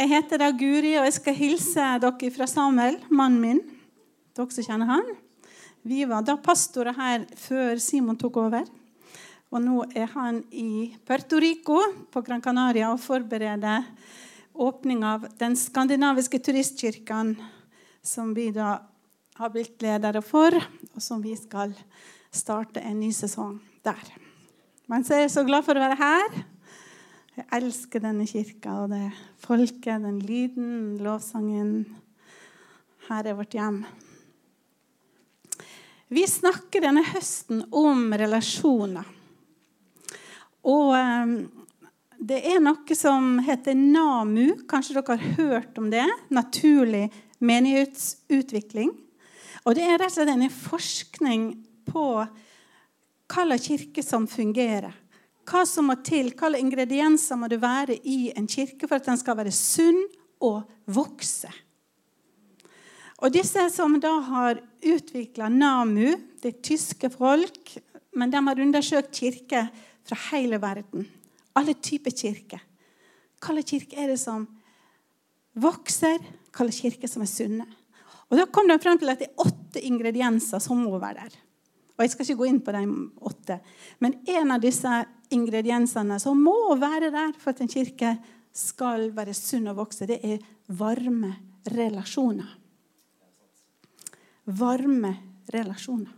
Jeg heter da Guri, og jeg skal hilse dere fra Samuel, mannen min. Dere som kjenner han. Vi var da pastorer her før Simon tok over. Og nå er han i Puerto Rico på Gran Canaria og forbereder åpning av den skandinaviske turistkirken som vi da har blitt ledere for, og som vi skal starte en ny sesong der. Men så er jeg så glad for å være her. Jeg elsker denne kirka og det folket, den lyden, lovsangen. Her er vårt hjem. Vi snakker denne høsten om relasjoner. Og um, det er noe som heter NAMU. Kanskje dere har hørt om det? Naturlig menighetsutvikling. Og det er rett og slett en forskning på hvilken kirke som fungerer. Hva som må til, hvilke ingredienser må det være i en kirke for at den skal være sunn og vokse. Og disse som da har utvikla NAMU, det er tyske folk, men de har undersøkt kirker fra hele verden. Alle typer kirker. Hvilken kirke er det som vokser? Hvilken kirke som er sunne? Og Da kom de frem til at det er åtte ingredienser som må være der. Og Jeg skal ikke gå inn på de åtte. Men en av disse ingrediensene som må være der for at en kirke skal være sunn og vokse, det er varme relasjoner. Varme relasjoner.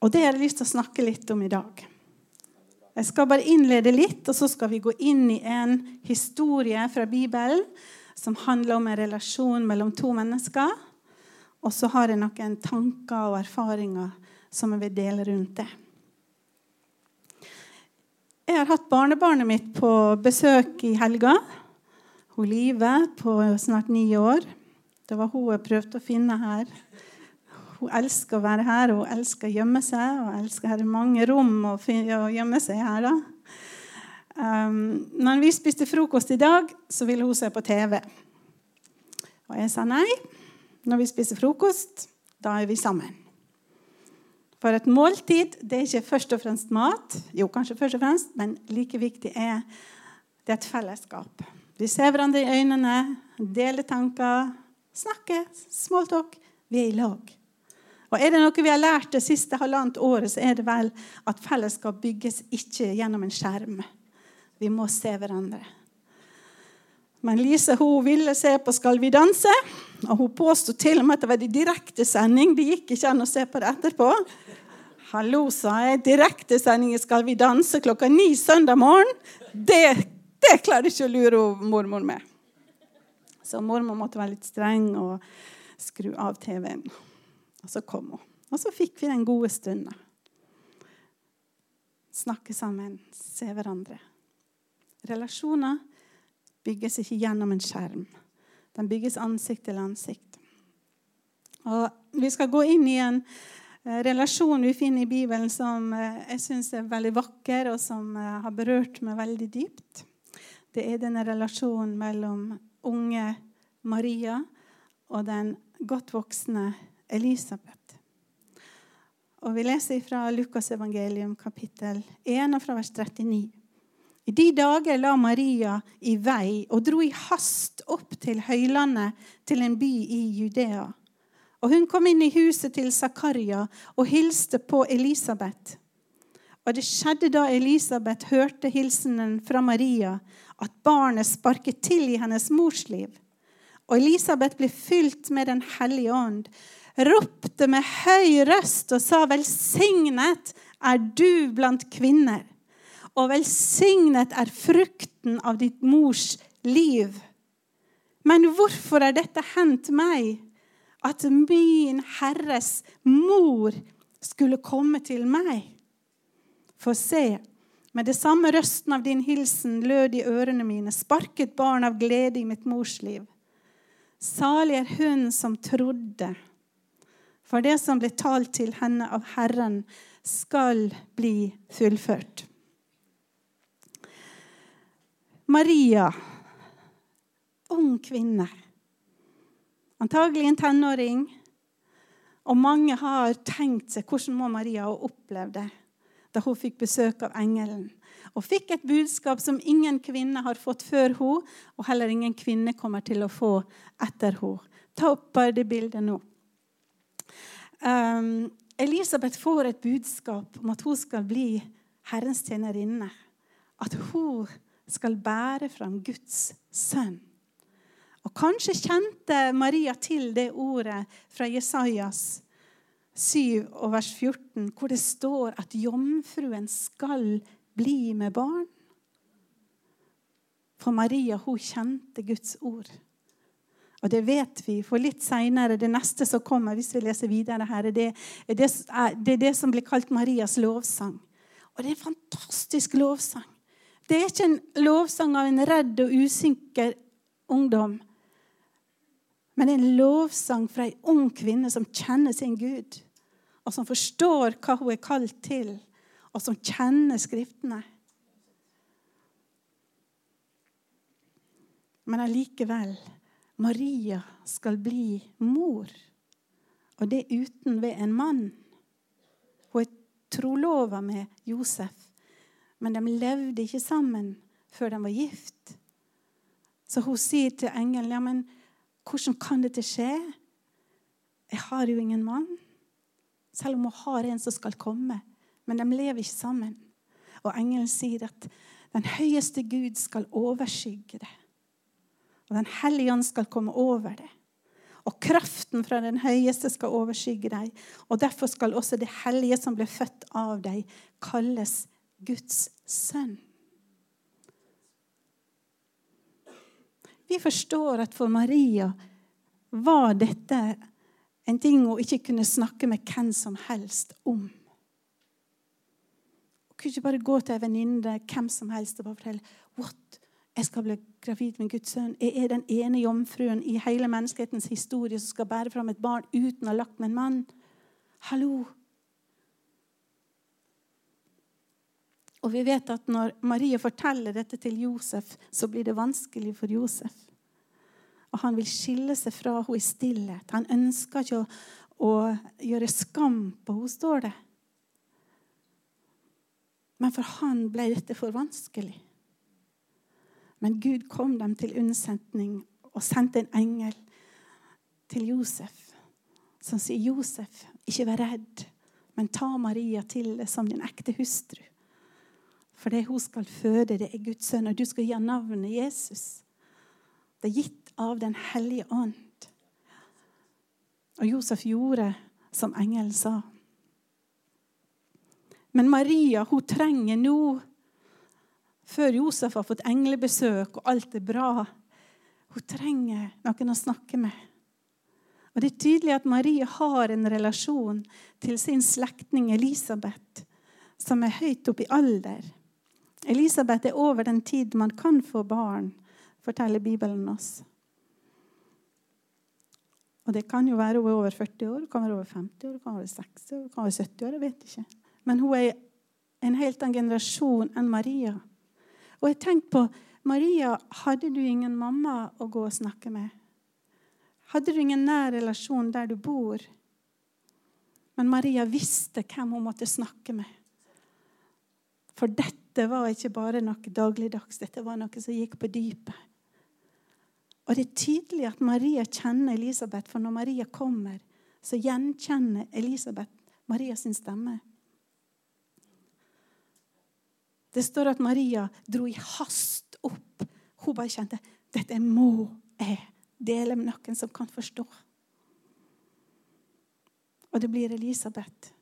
Og det har jeg lyst til å snakke litt om i dag. Jeg skal bare innlede litt, og så skal vi gå inn i en historie fra Bibelen som handler om en relasjon mellom to mennesker. Og så har jeg noen tanker og erfaringer som jeg vil dele rundt det. Jeg har hatt barnebarnet mitt på besøk i helga. Hun Live på snart ni år. Det var hun jeg prøvde å finne her. Hun elsker å være her, hun elsker å gjemme seg. og elsker her mange rom å gjemme seg her. da. Um, når vi spiste frokost i dag, så ville hun se på TV. Og jeg sa nei. Når vi spiser frokost, da er vi sammen. For et måltid det er ikke først og fremst mat, jo kanskje først og fremst, men like viktig er det et fellesskap. Vi ser hverandre i øynene, deler tanker, snakker, smalltalk. Vi er i lag. Og Er det noe vi har lært det siste halvannet året, så er det vel at fellesskap bygges ikke gjennom en skjerm. Vi må se hverandre. Men Lise hun ville se på 'Skal vi danse', og hun påsto til og med at det var i direktesending. Det gikk ikke an å se på det etterpå. Hallo, sa jeg. Direktesending i 'Skal vi danse' klokka ni søndag morgen. Det, det klarer ikke å lure mormor med. Så mormor måtte være litt streng og skru av TV-en. Og så kom hun. Og så fikk vi den gode stunden. Snakke sammen, se hverandre. Relasjoner bygges ikke gjennom en skjerm. Den bygges ansikt til ansikt. Og vi skal gå inn i en eh, relasjon vi finner i Bibelen som eh, jeg syns er veldig vakker, og som eh, har berørt meg veldig dypt. Det er denne relasjonen mellom unge Maria og den godt voksne Elisabeth. Og Vi leser fra Lukas evangelium kapittel 1 og fra vers 39. I de dager la Maria i vei og dro i hast opp til høylandet til en by i Judea. Og hun kom inn i huset til Zakaria og hilste på Elisabeth. Og det skjedde da Elisabeth hørte hilsenen fra Maria, at barnet sparket til i hennes mors liv. Og Elisabeth ble fylt med Den hellige ånd, ropte med høy røst og sa, 'Velsignet er du blant kvinner' og velsignet er frukten av ditt mors liv. Men hvorfor er dette hendt meg, at min Herres mor skulle komme til meg? For se, med det samme røsten av din hilsen lød i ørene mine, sparket barn av glede i mitt mors liv. Salig er hun som trodde, for det som ble talt til henne av Herren, skal bli fullført. Maria, ung kvinne. Antagelig en tenåring. Og mange har tenkt seg hvordan må Maria ha opplevd det da hun fikk besøk av engelen. Og fikk et budskap som ingen kvinne har fått før hun, og heller ingen kvinne kommer til å få etter hun. Ta opp bare det bildet nå. Um, Elisabeth får et budskap om at hun skal bli Herrens tjenerinne. At hun skal bære fram Guds sønn. Og Kanskje kjente Maria til det ordet fra Jesajas 7 og vers 14, hvor det står at jomfruen skal bli med barn. For Maria hun kjente Guds ord. Og det vet vi, for litt seinere, det neste som kommer, hvis vi leser videre her, det er det, er det som blir kalt Marias lovsang. Og det er en fantastisk lovsang. Det er ikke en lovsang av en redd og usikker ungdom. Men det er en lovsang fra ei ung kvinne som kjenner sin Gud, og som forstår hva hun er kalt til, og som kjenner Skriftene. Men allikevel Maria skal bli mor, og det uten ved en mann. Hun er trolova med Josef, men de levde ikke sammen før de var gift. Så hun sier til engelen ja, men hvordan kan dette skje? Jeg har jo ingen mann. Selv om hun har en som skal komme. Men de lever ikke sammen. Og engelen sier at den høyeste Gud skal overskygge det. Og Den hellige ånd skal komme over det. Og kraften fra den høyeste skal overskygge deg. Og derfor skal også det hellige som ble født av deg, kalles Guds sønn. Vi forstår at for Maria var dette en ting hun ikke kunne snakke med hvem som helst om. Hun kunne ikke bare gå til en venninne hvem som helst og bare fortelle What? Jeg skal bli gravid med Guds sønn. Jeg er den ene jomfruen i hele menneskehetens historie som skal bære fram et barn uten å ha lagt med en mann. Hallo! Og vi vet at når Marie forteller dette til Josef, så blir det vanskelig for Josef. Og han vil skille seg fra henne i stillhet. Han ønsker ikke å, å gjøre skam på henne, står det. Men for han ble dette for vanskelig. Men Gud kom dem til unnsetning og sendte en engel til Josef, som sier, 'Josef, ikke vær redd, men ta Maria til deg som din ekte hustru.' For det hun skal føde, det er Guds sønn, og du skal gi navnet Jesus. Det er gitt av Den hellige ånd. Og Josef gjorde som engelen sa. Men Maria hun trenger nå, før Josef har fått englebesøk og alt er bra Hun trenger noen å snakke med. Og Det er tydelig at Maria har en relasjon til sin slektning Elisabeth, som er høyt oppe i alder. Elisabeth er over den tid man kan få barn, forteller Bibelen oss. Og Det kan jo være hun er over 40 år, kan være over 50 år, kan være 60 år, kan være 70 år. jeg vet ikke. Men hun er en helt annen generasjon enn Maria. Og jeg tenkte på Maria, hadde du ingen mamma å gå og snakke med? Hadde du ingen nær relasjon der du bor? Men Maria visste hvem hun måtte snakke med. For dette dette var ikke bare noe dagligdags, dette var noe som gikk på dypet. Og det er tydelig at Maria kjenner Elisabeth, for når Maria kommer, så gjenkjenner Elisabeth Maria sin stemme. Det står at Maria dro i hast opp. Hun bare kjente dette må jeg dele med noen som kan forstå. Og det blir Elisabeth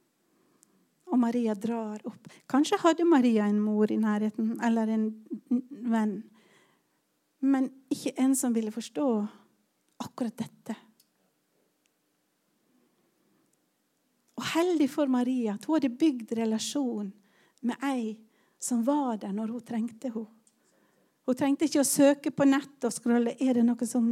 og Maria drar opp. Kanskje hadde Maria en mor i nærheten eller en venn. Men ikke en som ville forstå akkurat dette. Og heldig for Maria at hun hadde bygd relasjon med ei som var der når hun trengte henne. Hun trengte ikke å søke på nett og skrolle. Er det noe som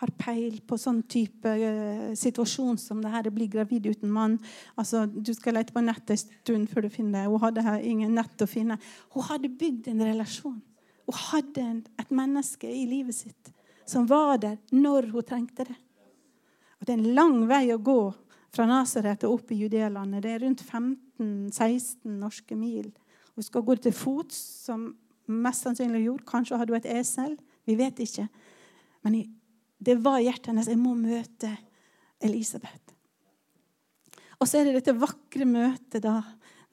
har peil på sånn type uh, situasjon som det her, blir gravid uten mann? Altså, Du skal lete på nett en stund før du finner det. Hun hadde ingen nett å finne. Hun hadde bygd en relasjon. Hun hadde et menneske i livet sitt som var der når hun trengte det. Og Det er en lang vei å gå fra Nasaret og opp i Judealandet. Det er rundt 15-16 norske mil. Hun skal gå til fots, som mest sannsynlig gjorde. Kanskje hadde hun et esel. Vi vet ikke. Men det var hjertet hennes. Jeg må møte Elisabeth. Og så er det dette vakre møtet da,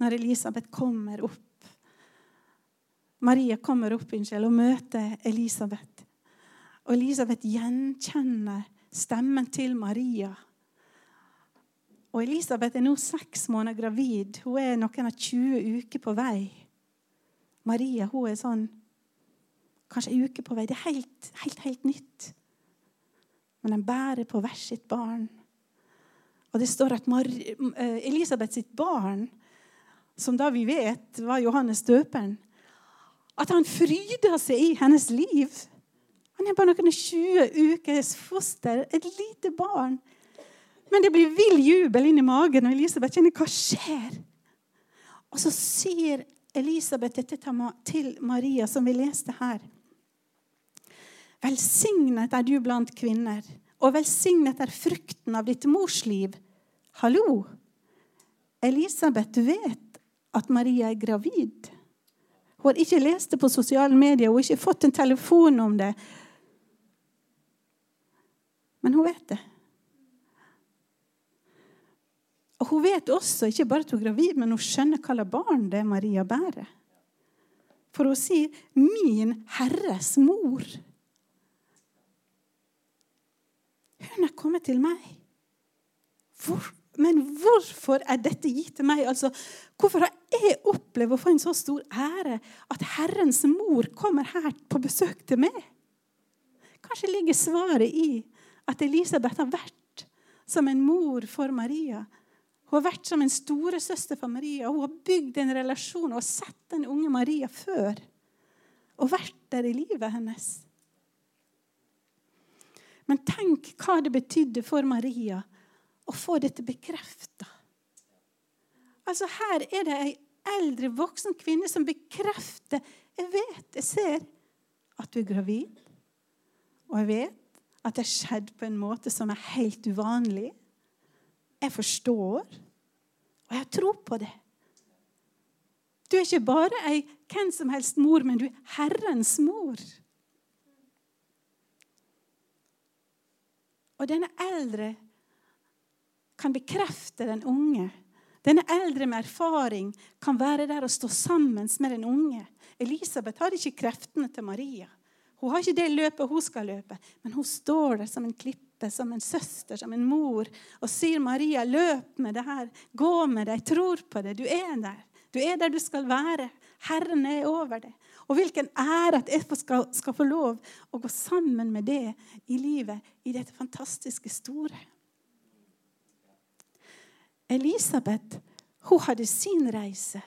når Elisabeth kommer opp. Maria kommer opp unnskyld, og møter Elisabeth. Og Elisabeth gjenkjenner stemmen til Maria. Og Elisabeth er nå seks måneder gravid. Hun er noen av 20 uker på vei. Maria hun er sånn kanskje en uke på vei. Det er helt, helt, helt nytt. Men de bærer på hvert sitt barn. Og det står at Mar eh, Elisabeth sitt barn, som da vi vet var Johannes døperen, at han fryder seg i hennes liv. Han er bare noen 20 ukers foster, et lite barn. Men det blir vill jubel inni magen, og Elisabeth kjenner hva skjer. Og så sier Elisabeth dette til Maria, som vi leste her. Velsignet er du blant kvinner, og velsignet er frukten av ditt mors liv. Hallo! Elisabeth vet at Maria er gravid. Hun har ikke lest det på sosiale medier, hun har ikke fått en telefon om det. Men hun vet det. Og Hun vet også ikke bare at hun er gravid, men hun skjønner hva slags barn det er Maria bærer. For hun sier 'min Herres mor'. Hun er kommet til meg. Hvor, men hvorfor er dette gitt til meg? Altså, hvorfor har jeg opplevd å få en så stor ære at Herrens mor kommer her på besøk til meg? Kanskje ligger svaret i at Elisabeth har vært som en mor for Maria. Hun har vært som en storesøster for Maria. Hun har bygd en relasjon og sett den unge Maria før. Og vært der i livet hennes. Men tenk hva det betydde for Maria å få dette bekrefta. Altså, her er det ei eldre, voksen kvinne som bekrefter Jeg vet, jeg ser at du er gravid. Og jeg vet at det har skjedd på en måte som er helt uvanlig. Jeg forstår, og jeg tror på det. Du er ikke bare ei hvem som helst mor, men du er Herrens mor. Og denne eldre kan bekrefte den unge. Denne eldre med erfaring kan være der og stå sammen med den unge. Elisabeth har ikke kreftene til Maria. Hun har ikke det løpet hun skal løpe, men hun står der som en klippe, som en søster, som en mor, og sier, 'Maria, løp med det her. Gå med det. Jeg tror på det. Du er der. Du er der du skal være. Herren er over det. Og hvilken ære at jeg skal, skal få lov å gå sammen med det i livet, i dette fantastiske store. Elisabeth hun hadde sin reise.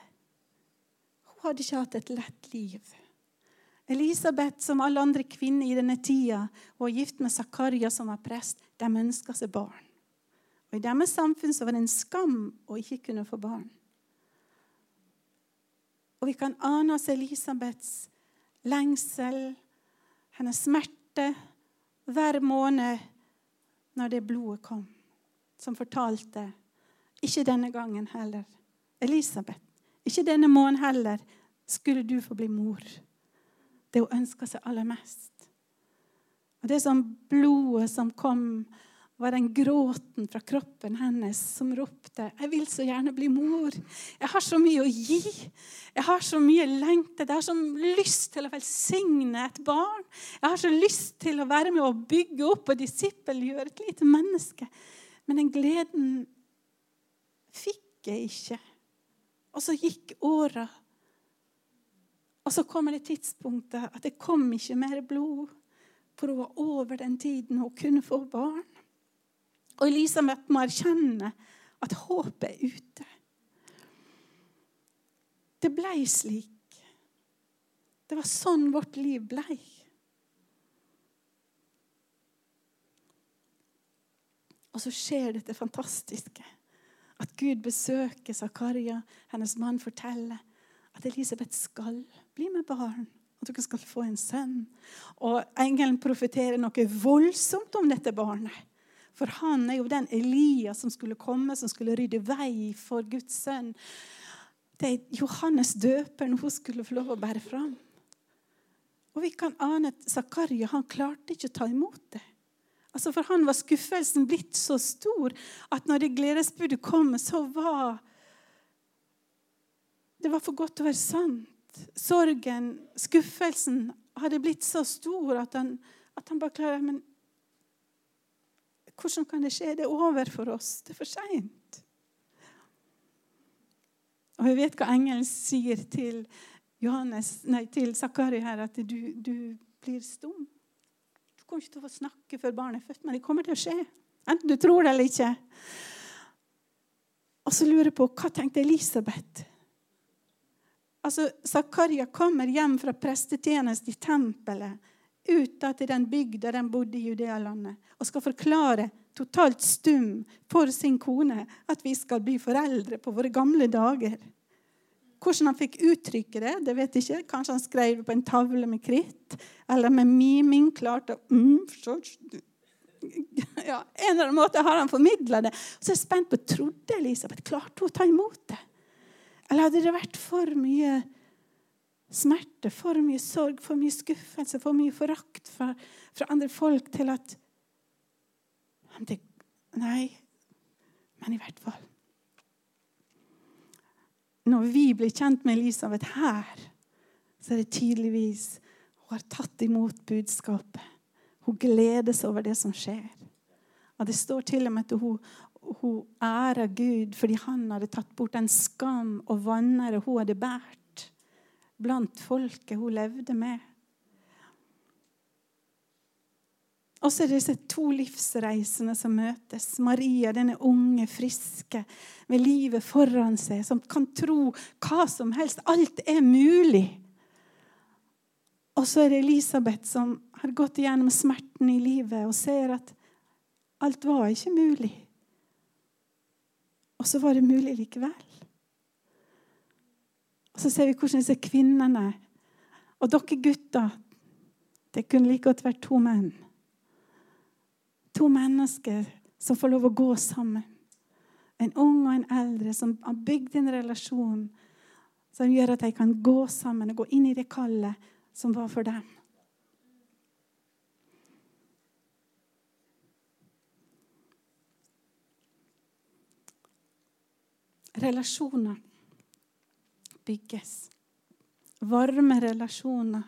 Hun hadde ikke hatt et lett liv. Elisabeth, som alle andre kvinner i denne tida, var gift med Zakaria, som var prest. De ønska seg barn. Og I deres samfunn så var det en skam å ikke kunne få barn. Og vi kan ane oss Elisabeths lengsel, hennes smerte, hver måned når det blodet kom, som fortalte Ikke denne gangen heller. Elisabeth, ikke denne måneden heller skulle du få bli mor. Det hun ønska seg aller mest. Og Det som blodet som kom var den gråten fra kroppen hennes som ropte 'Jeg vil så gjerne bli mor. Jeg har så mye å gi. Jeg har så mye lengte. Jeg har så lyst til å velsigne et barn. Jeg har så lyst til å være med og bygge opp og disippelgjøre et lite menneske. Men den gleden fikk jeg ikke. Og så gikk åra. Og så kommer det tidspunktet at det kom ikke mer blod. For hun var over den tiden hun kunne få barn. Og Elisabeth må erkjenne at håpet er ute. Det blei slik. Det var sånn vårt liv blei. Og så skjer dette fantastiske. At Gud besøker Zakaria. Hennes mann forteller at Elisabeth skal bli med barn. At dere skal få en sønn. Og engelen profeterer noe voldsomt om dette barnet. For han er jo den Elias som skulle komme, som skulle rydde vei for Guds sønn. Det er Johannes døperen hun skulle få lov å bære fram. Og vi kan ane at Zakaria han klarte ikke å ta imot det. Altså For han var skuffelsen blitt så stor at når det gledesbudet kom, så var Det var for godt til å være sant. Sorgen, skuffelsen, hadde blitt så stor at han, at han bare klarer Men hvordan kan det skje? Det er over for oss. Det er for seint. Og vi vet hva engelen sier til Johannes, nei, til Zakari her, at du, du blir stum. Du kommer ikke til å snakke før barnet er født, men det kommer til å skje. Enten du tror det eller ikke. Og så lurer jeg på hva tenkte Elisabeth? Altså, Zakaria kommer hjem fra prestetjeneste i tempelet ut til den bygda de bodde i Judealandet, og skal forklare totalt stum for sin kone at vi skal bli foreldre på våre gamle dager. Hvordan han fikk uttrykke det, det vet jeg ikke. Kanskje han skrev det på en tavle med kritt, eller med miming. klart mm, så, ja, En eller annen måte har han formidla det. Så jeg er spent på trodde Elisabeth klarte hun å ta imot det. Eller hadde det vært for mye smerte, for mye sorg, for mye skuffelse, for mye forakt fra, fra andre folk til at Nei, men i hvert fall Når vi blir kjent med Elisabeth her, så er det tydeligvis hun har tatt imot budskapet. Hun gledes over det som skjer. Og Det står til og med at hun, hun ærer Gud fordi han hadde tatt bort den skam og vanære hun hadde båret blant folket hun levde med. Og så er det disse to livsreisene som møtes. Maria, denne unge, friske, med livet foran seg, som kan tro hva som helst. Alt er mulig. Og så er det Elisabeth som har gått igjennom smerten i livet og ser at alt var ikke mulig. Og så var det mulig likevel. Og så ser vi hvordan disse kvinnene Og dere gutter Det kunne like godt vært to menn. To mennesker som får lov å gå sammen. En ung og en eldre som har bygd en relasjon som gjør at de kan gå sammen og gå inn i det kallet som var for dem. Relasjoner bygges. Varme relasjoner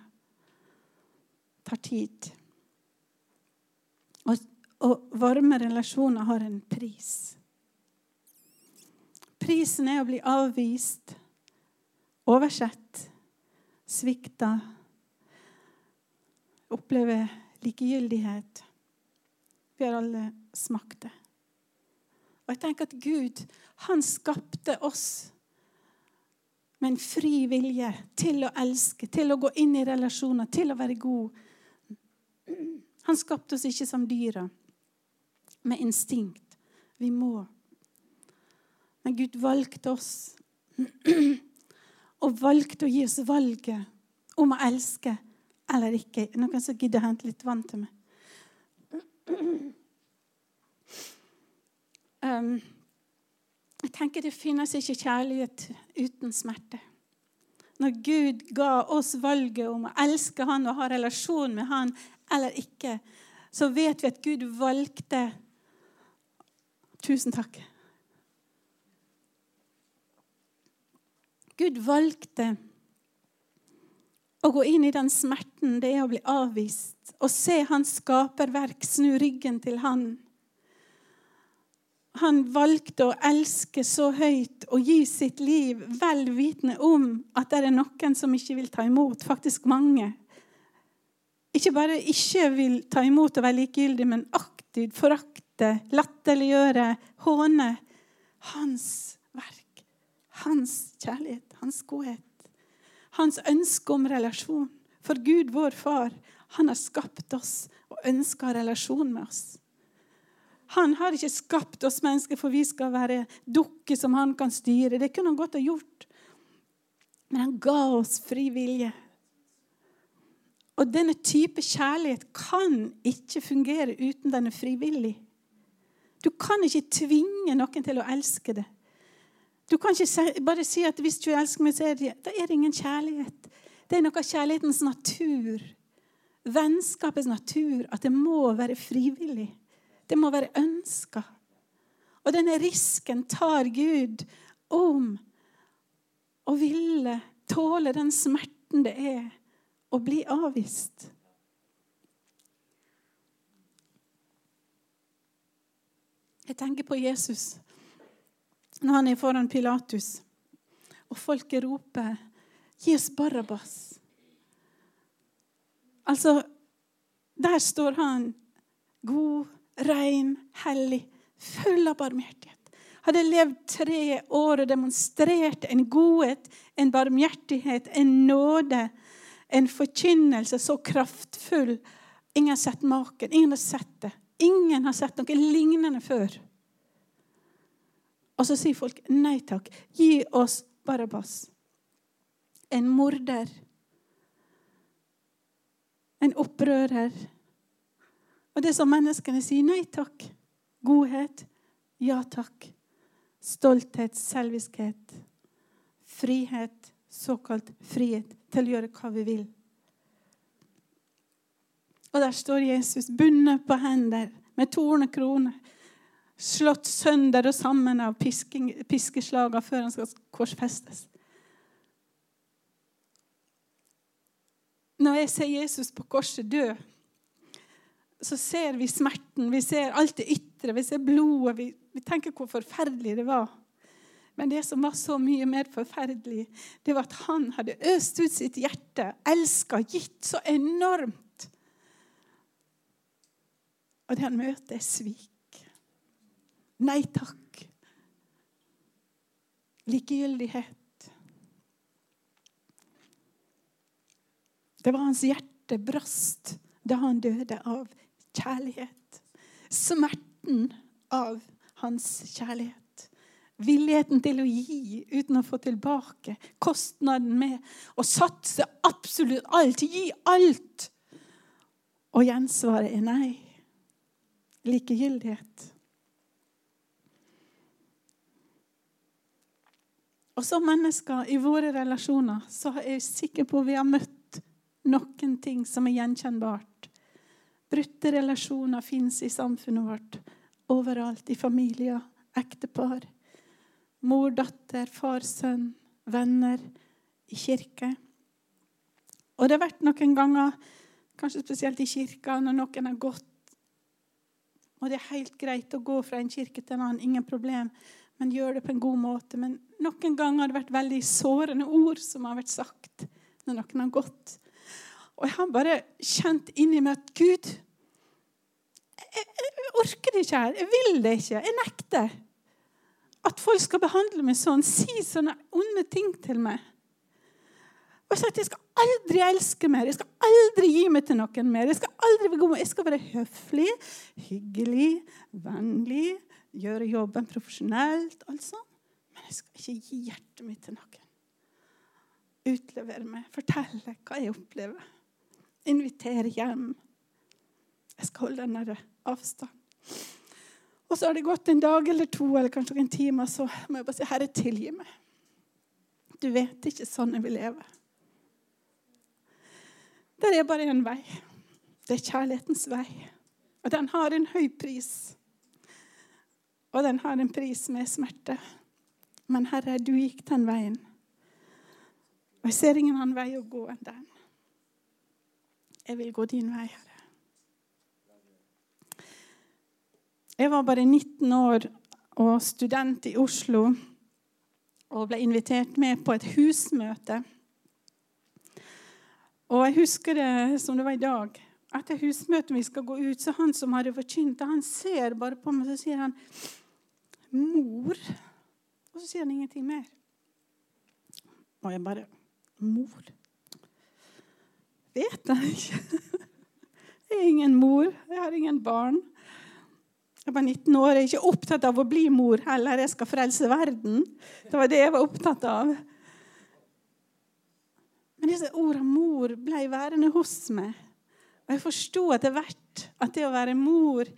tar tid. Og, og varme relasjoner har en pris. Prisen er å bli avvist, oversett, svikta, oppleve likegyldighet. Vi har alle smakt det. Og jeg tenker at Gud, han skapte oss med en fri vilje til å elske, til å gå inn i relasjoner, til å være god. Han skapte oss ikke som dyra, med instinkt. Vi må. Men Gud valgte oss. Og valgte å gi oss valget om å elske eller ikke. Noen som gidder å hente litt vann til meg? Um, jeg tenker Det finnes ikke kjærlighet uten smerte. Når Gud ga oss valget om å elske Han og ha relasjon med Han eller ikke, så vet vi at Gud valgte Tusen takk. Gud valgte å gå inn i den smerten det er å bli avvist, og se hans skaperverk snu ryggen til Han han valgte å elske så høyt og gi sitt liv vel vitende om at det er noen som ikke vil ta imot, faktisk mange. Ikke bare ikke vil ta imot og være likegyldig, men aktivt forakte, latterliggjøre, håne hans verk, hans kjærlighet, hans godhet. Hans ønske om relasjon. For Gud, vår far, han har skapt oss og ønsker relasjon med oss. Han har ikke skapt oss mennesker for vi skal være dukker som han kan styre. Det kunne han godt ha gjort. Men han ga oss fri vilje. Og denne type kjærlighet kan ikke fungere uten den er frivillig. Du kan ikke tvinge noen til å elske det. Du kan ikke bare si at hvis du elsker meg, så er det, da er det ingen kjærlighet. Det er noe av kjærlighetens natur. Vennskapets natur. At det må være frivillig. Det må være ønska. Og denne risken tar Gud om å ville tåle den smerten det er å bli avvist. Jeg tenker på Jesus når han er foran Pilatus, og folket roper 'Gi oss Barabas'. Altså, der står han, god, ren, hellig, full av barmhjertighet. Hadde levd tre år og demonstrert en godhet, en barmhjertighet, en nåde, en forkynnelse så kraftfull. Ingen har sett maken. Ingen har sett det. Ingen har sett noe lignende før. Og så sier folk nei takk. Gi oss Barabas. En morder. En opprører. Og det som menneskene sier nei takk. Godhet. Ja takk. Stolthet, selviskhet. Frihet, såkalt frihet til å gjøre hva vi vil. Og der står Jesus bundet på hender med tornekrone slått sønder og sammen av piskeslagene før han skal korsfestes. Når jeg ser Jesus på korset dø, så ser vi smerten, vi ser alt det ytre, vi ser blodet. Vi, vi tenker hvor forferdelig det var. Men det som var så mye mer forferdelig, det var at han hadde øst ut sitt hjerte, elska, gitt så enormt. Og det han møter, er svik. Nei takk. Likegyldighet. Det var hans hjerte brast da han døde av kjærlighet. Smerten av hans kjærlighet. Villigheten til å gi uten å få tilbake. Kostnaden med å satse absolutt alt. Gi alt. Og gjensvaret er nei. Likegyldighet. Og som mennesker i våre relasjoner så er jeg sikker på at vi har møtt noen ting som er gjenkjennbart. Brutte relasjoner fins i samfunnet vårt. Overalt. I familier, ektepar. Mor, datter, far, sønn, venner. I kirke. Og det har vært noen ganger, kanskje spesielt i kirka, når noen har gått Og det er helt greit å gå fra en kirke til en annen, ingen problem men gjør det på en god måte. Men noen ganger har det vært veldig sårende ord som har vært sagt når noen har gått. Og jeg har bare kjent inni meg at Gud jeg, jeg orker det ikke her. Jeg vil det ikke. Jeg nekter. At folk skal behandle meg sånn, si sånne onde ting til meg. Og jeg sa at jeg skal aldri elske mer. Jeg skal aldri gi meg til noen mer. Jeg skal aldri være god. Jeg skal være høflig, hyggelig, vennlig, gjøre jobben profesjonelt. altså. Men jeg skal ikke gi hjertet mitt til noen. Utlevere meg, fortelle hva jeg opplever. Invitere hjem. Jeg skal holde den avstand. Og så har det gått en dag eller to eller kanskje en time, så må jeg bare si, 'Herre, tilgi meg'. Du vet ikke sånn jeg vil leve. Det er bare en vei. Det er kjærlighetens vei. Og den har en høy pris. Og den har en pris med smerte. Men Herre, du gikk den veien. Og jeg ser ingen annen vei å gå enn den. Jeg vil gå din vei, Herre. Jeg var bare 19 år og student i Oslo og ble invitert med på et husmøte. Og jeg husker det som det var i dag. Etter husmøtet vi skal gå ut, så han som hadde forkynt han ser bare på meg så sier han, Mor. Og så sier han ingenting mer. Og jeg bare Mor? Vet jeg ikke. Jeg er ingen mor. Jeg har ingen barn. Jeg var 19 år. Jeg er ikke opptatt av å bli mor heller. Jeg skal frelse verden. Det var det jeg var opptatt av. Men disse ordene 'mor' ble værende hos meg. Og jeg forsto etter hvert at det å være mor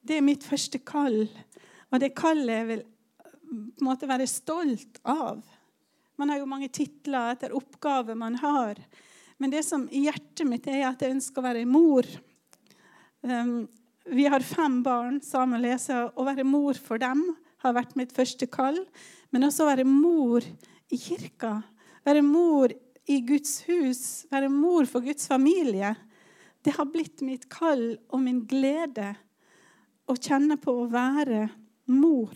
Det er mitt første kall. Og det kallet jeg vil på en måte være stolt av. Man har jo mange titler etter oppgaver man har. Men det som i hjertet mitt er at jeg ønsker å være mor. Um, vi har fem barn, sammen leser. Å være mor for dem har vært mitt første kall. Men også å være mor i kirka. Være mor i Guds hus. Være mor for Guds familie. Det har blitt mitt kall og min glede å kjenne på å være mor.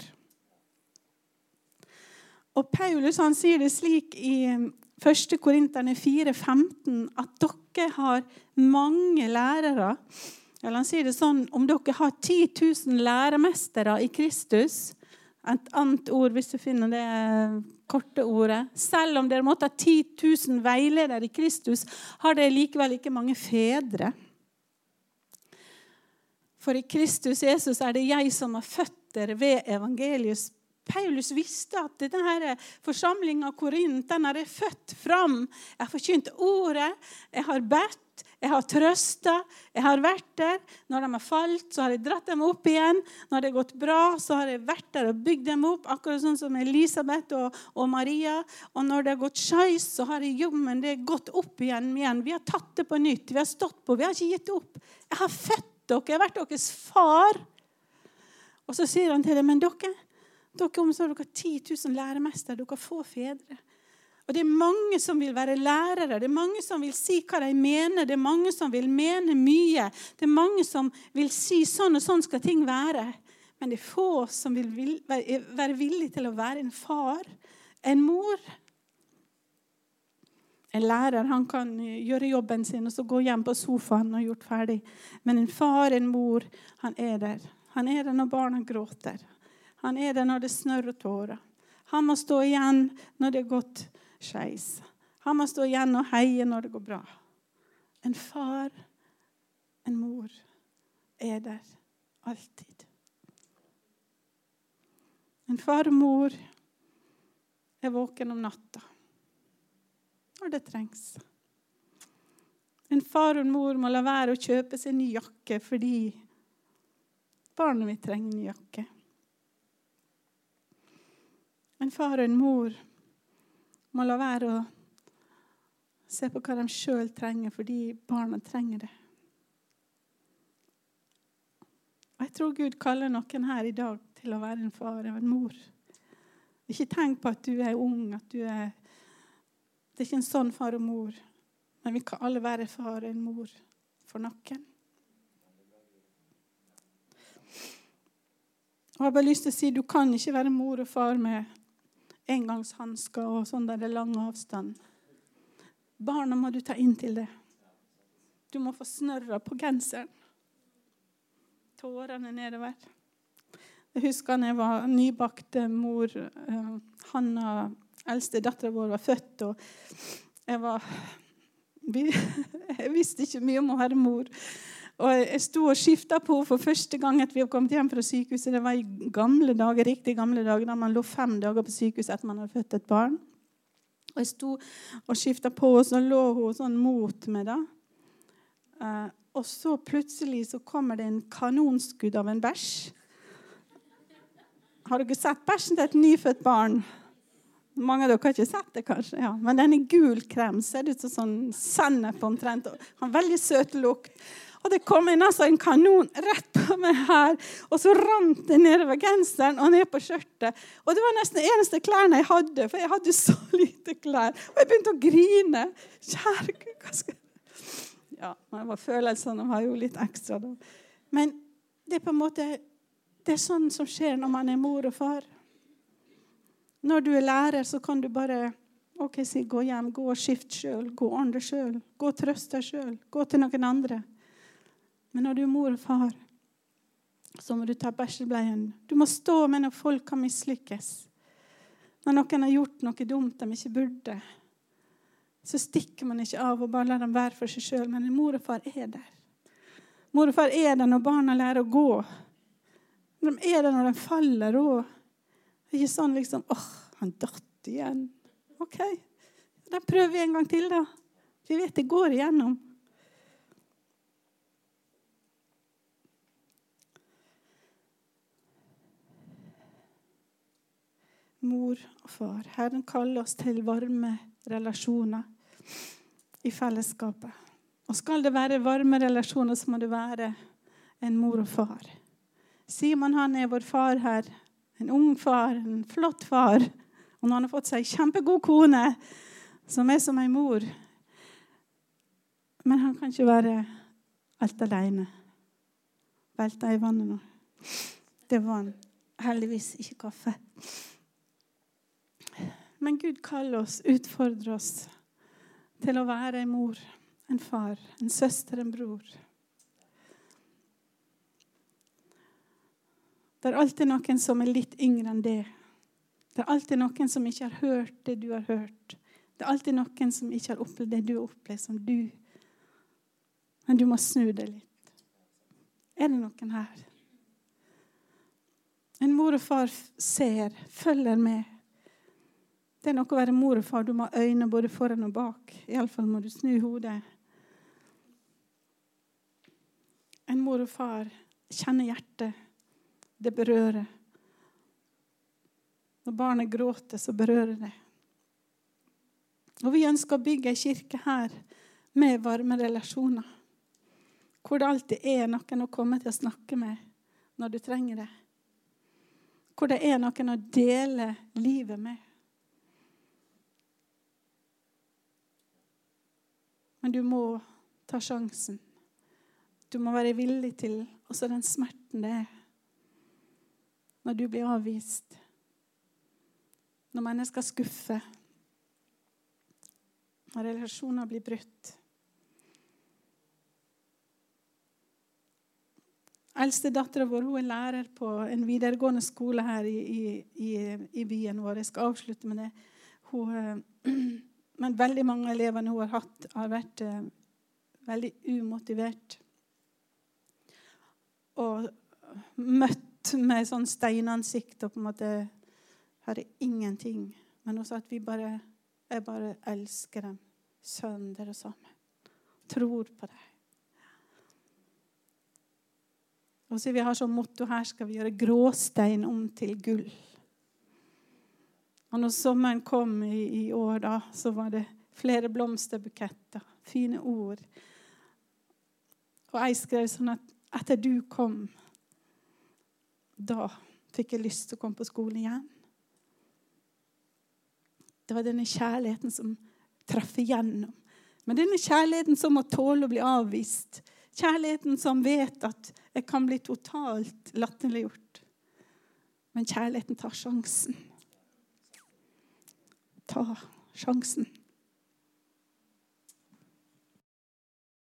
Og Paulus han sier det slik i 1. Korinterne 4,15 at dere har mange lærere. Eller han sier det sånn om dere har 10 000 læremestere i Kristus Et annet ord, hvis du finner det korte ordet. Selv om dere måtte ha 10 000 veiledere i Kristus, har dere likevel ikke mange fedre. For i Kristus Jesus er det jeg som har født dere ved evangeliets Paulus visste at denne forsamlinga av Korint den jeg født fram. Jeg har forkynt ordet, jeg har bedt, jeg har trøsta, jeg har vært der. Når de har falt, så har jeg dratt dem opp igjen. Når det har gått bra, så har jeg vært der og bygd dem opp. Akkurat sånn som Elisabeth og, og Maria. Og når det har gått skeis, så har jeg jommen det gått opp igjen, igjen. Vi har tatt det på nytt. Vi har stått på. Vi har ikke gitt opp. Jeg har født dere. Jeg har vært deres far. Og så sier han til dem, men dere dere omsorg, dere har 10 000 læremestere, dere har få fedre. Og Det er mange som vil være lærere, det er mange som vil si hva de mener. Det er mange som vil mene mye. Det er mange som vil si sånn og sånn skal ting være. Men det er få som vil være villige til å være en far, en mor. En lærer han kan gjøre jobben sin og så gå hjem på sofaen og gjort ferdig. Men en far, en mor, han er der. Han er der når barna gråter. Han er der når det snørrer tårer. Han må stå igjen når det er gått skeis. Han må stå igjen og heie når det går bra. En far, en mor, er der alltid. En far og mor er våken om natta når det trengs. En far og en mor må la være å kjøpe seg ny jakke fordi barnet mitt trenger ny jakke. En far og en mor må la være å se på hva de sjøl trenger, fordi barna trenger det. Og Jeg tror Gud kaller noen her i dag til å være en far og en mor. Ikke tenk på at du er ung, at du er Det er ikke en sånn far og mor. Men vi kan alle være far og en mor for noen. Og jeg har bare lyst til å si Du kan ikke være mor og far med engangshansker og sånn der er lang avstand. Barna må du ta inn til det. Du må få snørra på genseren. Tårene nedover. Jeg husker da jeg var nybakt mor. Eh, Hanna, eldste dattera vår, var født, og jeg var Jeg visste ikke mye om å være mor. Og Jeg sto og skifta på for første gang at vi hadde kommet hjem fra sykehuset. Det var i gamle dager, riktig gamle dager, da man lå fem dager på sykehus etter man hadde født et barn. Og Jeg sto og skifta på, og så lå hun sånn mot meg. da. Uh, og så plutselig så kommer det en kanonskudd av en bæsj. Har dere sett bæsjen til et nyfødt barn? Mange av dere har ikke sett det, kanskje. Ja. Men den er gul krem. Ser ut som sånn sennep omtrent. Har veldig søt lukt. Og det kom inn altså en kanon rett på meg her. Og så rant det nedover genseren og ned på skjørtet. Og det var nesten de eneste klærne jeg hadde, for jeg hadde så lite klær. Og jeg begynte å grine. Kjære Gud, hva skal Ja, følelsene var jo litt ekstra da. Men det er på en måte det er sånn som skjer når man er mor og far. Når du er lærer, så kan du bare ok, si, gå hjem, gå og skift sjøl. Gå og ordne sjøl. Gå og trøst deg sjøl. Gå til noen andre. Men når du er mor og far, så må du ta bæsjebleien. Du må stå med når folk kan mislykkes. Når noen har gjort noe dumt de ikke burde, så stikker man ikke av og bare lar dem være for seg sjøl. Men mor og far er der. Mor og far er der når barna lærer å gå. De er der når de faller òg. Det er ikke sånn liksom åh, han datt igjen. OK, da prøver vi en gang til, da. Vi vet det går igjennom. Mor og far. Herren kaller oss til varme relasjoner i fellesskapet. Og skal det være varme relasjoner, så må det være en mor og far. Simon han er vår far her. En ung far, en flott far. Og når han har fått seg kjempegod kone, som er som ei mor Men han kan ikke være alt alene. Velta i vannet nå. Det var han. Heldigvis ikke kaffe. Men Gud kaller oss, utfordrer oss til å være en mor, en far, en søster, en bror. Det er alltid noen som er litt yngre enn det. Det er alltid noen som ikke har hørt det du har hørt. Det er alltid noen som ikke har opplevd det du har opplevd, som du. Men du må snu det litt. Er det noen her? En mor og far ser, følger med. Det er noe å være mor og far. Du må ha øyne både foran og bak. Iallfall må du snu hodet. En mor og far kjenner hjertet det berører. Når barnet gråter, så berører det. Og vi ønsker å bygge ei kirke her med varme relasjoner. Hvor det alltid er noen å komme til å snakke med når du trenger det. Hvor det er noen å dele livet med. Men du må ta sjansen. Du må være villig til også den smerten det er når du blir avvist, når mennesker skuffer, når relasjoner blir brutt. Eldstedattera vår hun er lærer på en videregående skole her i, i, i, byen vår. Jeg skal avslutte med det. Hun, eh, men veldig mange av elevene hun har hatt, har vært eh, veldig umotivert. Og møtt med sånn steinansikt og på en måte hadde ingenting. Men sa at vi bare, jeg bare elsker dem sønder og sammen. Tror på dem. Og så Vi har som motto her skal vi gjøre gråstein om til gull. Og når sommeren kom i, i år, da, så var det flere blomsterbuketter, fine ord. Og jeg skrev sånn at etter du kom, da fikk jeg lyst til å komme på skolen igjen. Det var denne kjærligheten som traff igjennom. Men denne kjærligheten som må tåle å bli avvist. Kjærligheten som vet at jeg kan bli totalt latterliggjort. Men kjærligheten tar sjansen. Ta sjansen.